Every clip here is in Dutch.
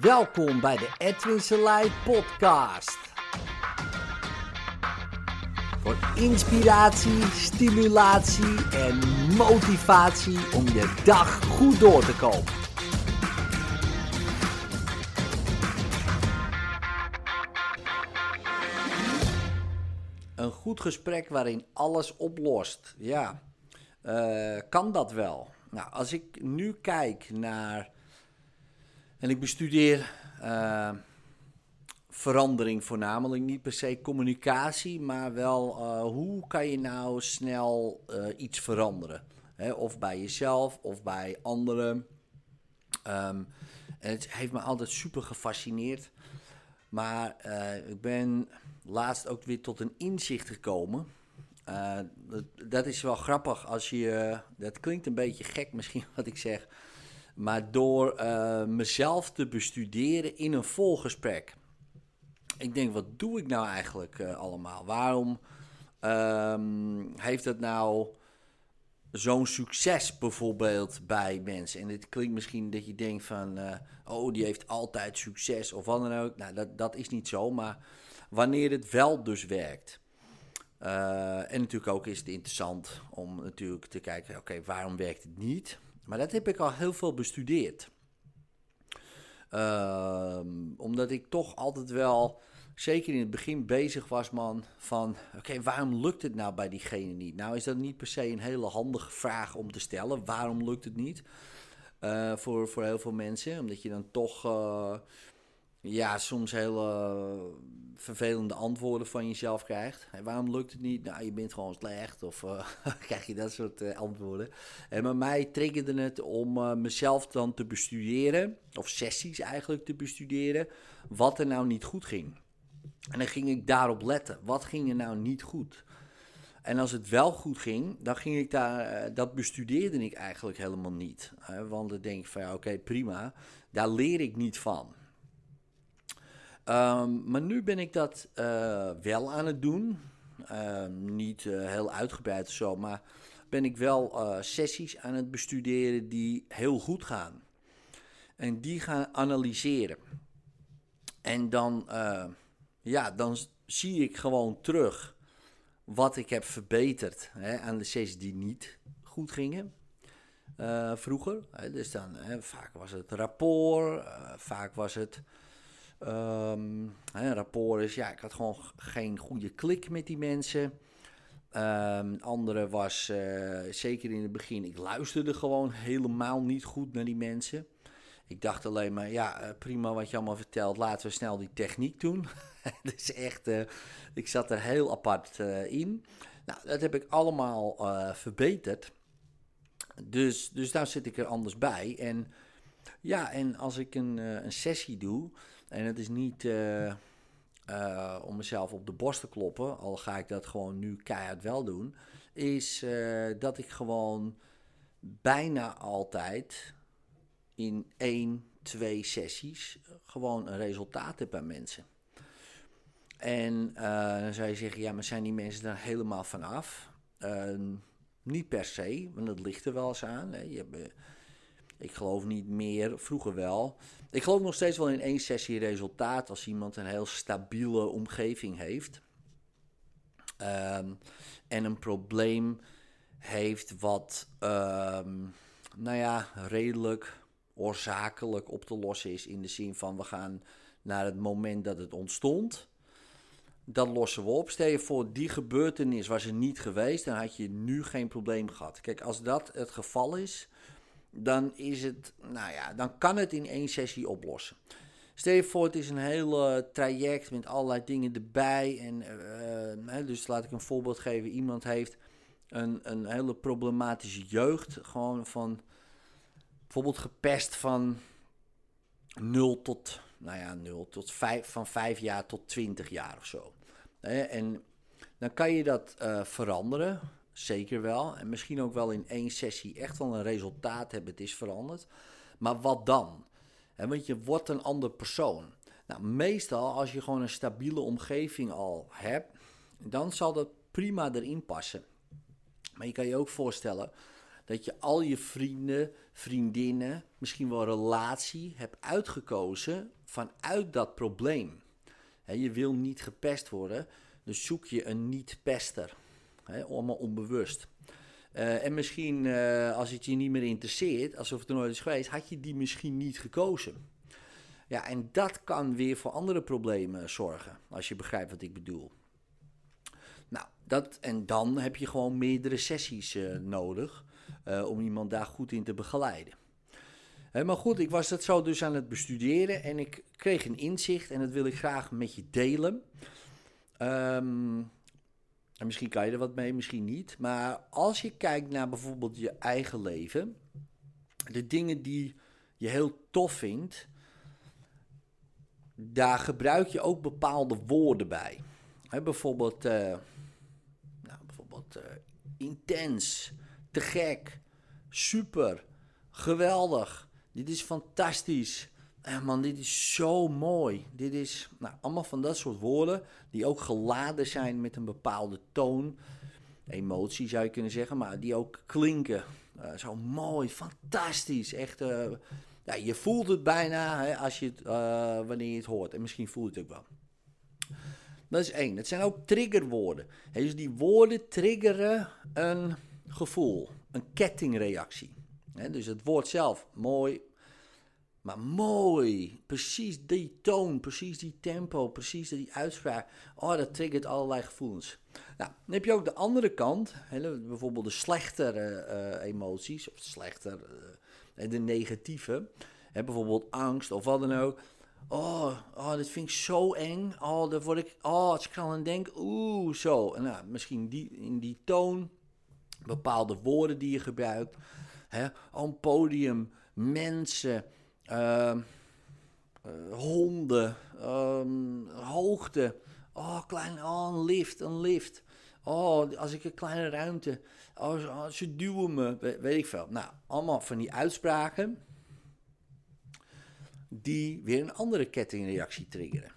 Welkom bij de Edwin Selei podcast. Voor inspiratie, stimulatie en motivatie om je dag goed door te komen. Een goed gesprek waarin alles oplost. Ja, eh, kan dat wel? Nou, als ik nu kijk naar. En ik bestudeer eh, verandering voornamelijk. Niet per se communicatie, maar wel eh, hoe kan je nou snel iets veranderen? Hè? Of bij jezelf of bij anderen. Ehm, het heeft me altijd super gefascineerd. Maar ik ben laatst ook weer tot een inzicht gekomen. Dat, dat, is wel grappig als je. dat klinkt een beetje gek misschien wat ik zeg. Maar door uh, mezelf te bestuderen in een volgesprek. Ik denk, wat doe ik nou eigenlijk uh, allemaal? Waarom um, heeft het nou zo'n succes bijvoorbeeld bij mensen? En het klinkt misschien dat je denkt van, oh, die heeft altijd succes of wat dan ook. Nou, dat, dat is niet zo, maar wanneer het wel dus werkt. En natuurlijk ook is het interessant om natuurlijk te kijken, oké, waarom werkt het niet? Maar dat heb ik al heel veel bestudeerd. Uh, omdat ik toch altijd wel, zeker in het begin, bezig was, man, van oké, waarom lukt het nou bij diegene niet? Nou is dat niet per se een hele handige vraag om te stellen. Waarom lukt het niet? Uh, voor, voor heel veel mensen. Omdat je dan toch uh, ja, soms hele vervelende antwoorden van jezelf krijgt. Hey, waarom lukt het niet? Nou, je bent gewoon slecht. Of uh, krijg je dat soort uh, antwoorden. En bij mij triggerde het om mezelf dan te bestuderen. Of sessies eigenlijk te bestuderen. Wat er nou niet goed ging. En dan ging ik daarop letten. Wat ging er nou niet goed? En als het wel goed ging, dan ging ik daar, dat bestudeerde ik eigenlijk helemaal niet. want dan denk ik van ja, oké, prima. Daar leer ik niet van. Um, maar nu ben ik dat uh, wel aan het doen. Uh, niet uh, heel uitgebreid of zo, maar ben ik wel eh, sessies aan het bestuderen die heel goed gaan. En die gaan analyseren. En dan, ja, dan zie ik gewoon terug wat ik heb verbeterd hè, aan de sessies die niet goed gingen. vroeger. Hè, dus dan, vaak was het rapport, vaak was het Um, rapport is, ja, ik had gewoon geen goede klik met die mensen. Um, andere was, uh, zeker in het begin, ik luisterde gewoon helemaal niet goed naar die mensen. Ik dacht alleen maar, ja, uh, prima wat je allemaal vertelt, laten we snel die techniek doen. dus echt, uh, ik zat er heel apart in. Nou, dat heb ik allemaal verbeterd. Dus, dus daar zit ik er anders bij. En ja, en als ik een, een sessie doe, en het is niet uh, uh, om mezelf op de borst te kloppen, al ga ik dat gewoon nu keihard wel doen, is uh, dat ik gewoon bijna altijd in één, twee sessies gewoon een resultaat heb bij mensen. En dan zou je zeggen, ja, maar zijn die mensen daar helemaal vanaf? niet per se, want dat ligt er wel eens aan. Hè. Je hebt ik geloof niet meer, vroeger wel. Ik geloof nog steeds wel in één sessie resultaat als iemand een heel stabiele omgeving heeft. Um, en een probleem heeft wat, um, nou ja, redelijk oorzakelijk op te lossen is. In de zin van we gaan naar het moment dat het ontstond. Dat lossen we op. Stel je voor, die gebeurtenis was er niet geweest, dan had je nu geen probleem gehad. Kijk, als dat het geval is, dan is het, nou ja, dan kan het in één sessie oplossen. Stel je voor, het is een heel traject met allerlei dingen erbij. En, uh, dus laat ik een voorbeeld geven. Iemand heeft een, een hele problematische jeugd. Gewoon van, bijvoorbeeld gepest van 0 tot, nou ja, 0 tot 5, van 5 jaar tot 20 jaar of zo. En dan kan je dat veranderen. Zeker wel. En misschien ook wel in één sessie echt wel een resultaat hebben. Het is veranderd. Maar wat dan? want je wordt een ander persoon. Nou, meestal als je gewoon een stabiele omgeving al hebt, dan zal dat prima erin passen. Maar je kan je ook voorstellen dat je al je vrienden, vriendinnen, misschien wel relatie hebt uitgekozen vanuit dat probleem. je wil niet gepest worden, dus zoek je een niet-pester. Allemaal onbewust. Uh, en misschien, uh, als het je niet meer interesseert, alsof het er nooit is geweest, had je die misschien niet gekozen. Ja, en dat kan weer voor andere problemen zorgen, als je begrijpt wat ik bedoel. Nou, dat, en dan heb je gewoon meerdere sessies uh, nodig om iemand daar goed in te begeleiden. maar goed, ik was dat zo dus aan het bestuderen en ik kreeg een inzicht en dat wil ik graag met je delen. Um, en misschien kan je er wat mee, misschien niet. Maar als je kijkt naar bijvoorbeeld je eigen leven, de dingen die je heel tof vindt, daar gebruik je ook bepaalde woorden bij. bijvoorbeeld, uh, nou, bijvoorbeeld uh, intens, te gek, super, geweldig, dit is fantastisch. Eh, man, dit is zo mooi. Dit is nou, allemaal van dat soort woorden die ook geladen zijn met een bepaalde toon. Emotie zou je kunnen zeggen, maar die ook klinken. Uh, zo mooi, fantastisch. Echt, uh, ja, je voelt het bijna hè, als je wanneer je het hoort. En misschien voelt je het ook wel. Dat is één. Het zijn ook triggerwoorden. dus die woorden triggeren een gevoel, een kettingreactie. dus het woord zelf, mooi, maar mooi, precies die toon, precies die tempo, precies die uitspraak. Oh, dat triggert allerlei gevoelens. Nou, dan heb je ook de andere kant, bijvoorbeeld de slechtere uh, emoties, of slechter, uh, de negatieve. Hè, bijvoorbeeld angst of wat dan ook. Oh, oh, dit vind ik zo eng. Oh, daar word ik, oh, als ik aan denk, oeh, zo. En nou, misschien die, in die toon, bepaalde woorden die je gebruikt. Hè, een podium, mensen uh, honden, um, hoogte. Oh, klein, oh, een lift, een lift. Oh, als ik een kleine ruimte. Oh, ze duwen me, weet, ik veel. Nou, allemaal van die uitspraken die weer een andere kettingreactie triggeren.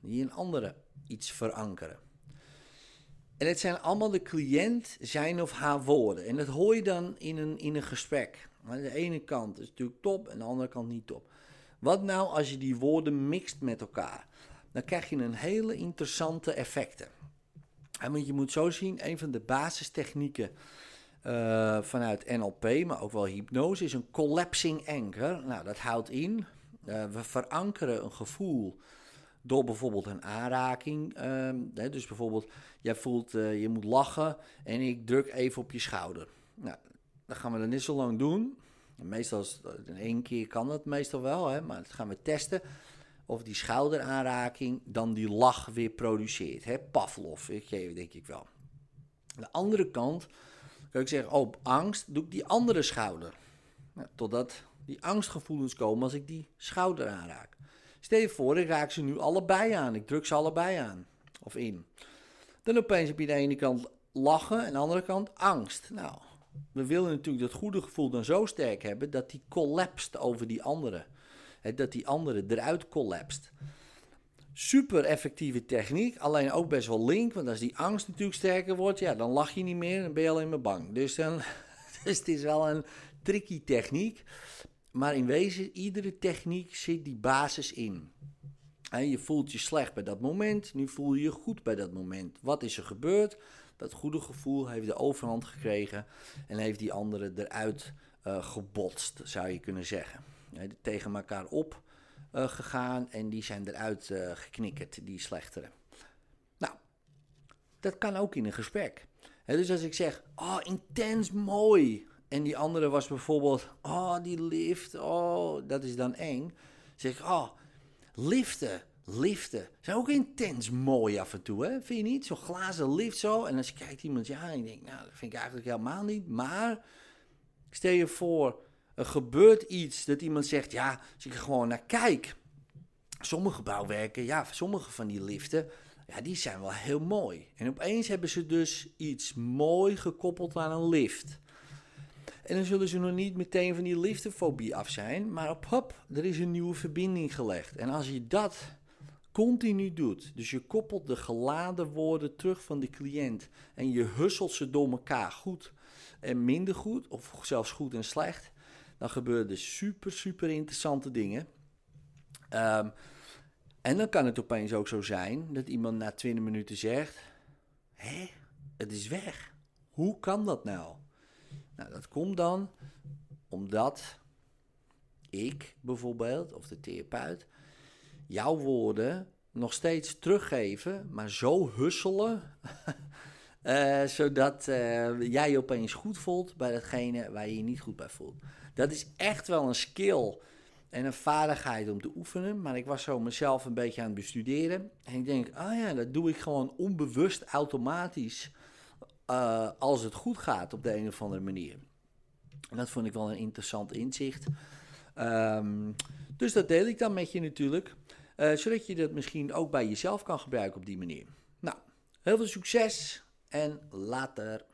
Die een andere iets verankeren. En het zijn allemaal de cliënt zijn of haar woorden. En dat hoor je dan in een, in een gesprek. Aan de ene kant is natuurlijk top en aan de andere kant niet top. Wat nou als je die woorden mixt met elkaar? Dan krijg je een hele interessante effecten. En je moet zo zien, een van de basistechnieken uh, vanuit NLP, maar ook wel hypnose, is een collapsing anchor. Nou, dat houdt in, uh, we verankeren een gevoel door bijvoorbeeld een aanraking. Uh, hè, dus bijvoorbeeld, jij voelt, uh, je moet lachen en ik druk even op je schouder. Nou, dat gaan we dan niet zo lang doen. Meestal, in één keer kan dat meestal wel, hè, maar dat gaan we testen. Of die schouderaanraking dan die lach weer produceert. Hè? Pavlov, denk ik wel. De andere kant kan ik zeggen, oh, op angst doe ik die andere schouder. Totdat die angstgevoelens komen als ik die schouder aanraak. Stel je voor, ik raak ze nu allebei aan. Ik druk ze allebei aan. Of in. Dan opeens heb je de ene kant lachen en de andere kant angst. Nou, we willen natuurlijk dat goede gevoel dan zo sterk hebben dat die collapst over die andere. dat die andere eruit collapst. Super effectieve techniek, alleen ook best wel link. Want als die angst natuurlijk sterker wordt, ja, dan lach je niet meer en ben je alleen maar bang. Dus, dan, dus het is wel een tricky techniek. Maar in wezen, iedere techniek zit die basis in. En je voelt je slecht bij dat moment, nu voel je je goed bij dat moment. Wat is er gebeurd? Dat goede gevoel heeft de overhand gekregen en heeft die andere eruit uh, gebotst, zou je kunnen zeggen. tegen elkaar op uh, gegaan en die zijn eruit uh, geknikkerd, die slechtere. Nou, dat kan ook in een gesprek. dus als ik zeg, oh, intens mooi. En die andere was bijvoorbeeld, oh, die lift, oh, dat is dan eng. Zeg ik, oh, liften liften zijn ook intens mooi af en toe, hè? Vind je niet? Zo'n glazen lift zo. En als je kijkt iemand, ja, en je denkt, nou, dat vind ik eigenlijk helemaal niet. Maar stel je voor, er gebeurt iets dat iemand zegt, ja, als ik er gewoon naar kijk. Sommige bouwwerken, ja, sommige van die liften, ja, die zijn wel heel mooi. En opeens hebben ze dus iets mooi gekoppeld aan een lift. En dan zullen ze nog niet meteen van die liftefobie af zijn, maar op hop, er is een nieuwe verbinding gelegd. En als je dat continu doet. Dus je koppelt de geladen woorden terug van de cliënt en je husselt ze door elkaar goed en minder goed, of zelfs goed en slecht, dan gebeuren er super, super interessante dingen. Ehm, en dan kan het opeens ook zo zijn dat iemand na 20 minuten zegt: Hé, het is weg. Hoe kan dat nou? Nou, dat komt dan omdat ik bijvoorbeeld, of de therapeut, jouw woorden nog steeds teruggeven, maar zo husselen, uh, zodat uh, jij je opeens goed voelt bij datgene waar je je niet goed bij voelt. Dat is echt wel een skill en een vaardigheid om te oefenen, maar ik was zo mezelf een beetje aan het bestuderen. En ik denk, ah ja, dat doe ik gewoon onbewust, automatisch, uh, als het goed gaat op de een of andere manier. En dat vond ik wel een interessant inzicht. Um, dus dat deel ik dan met je natuurlijk. Uh, zodat je dat misschien ook bij jezelf kan gebruiken op die manier. Nou, heel veel succes en later.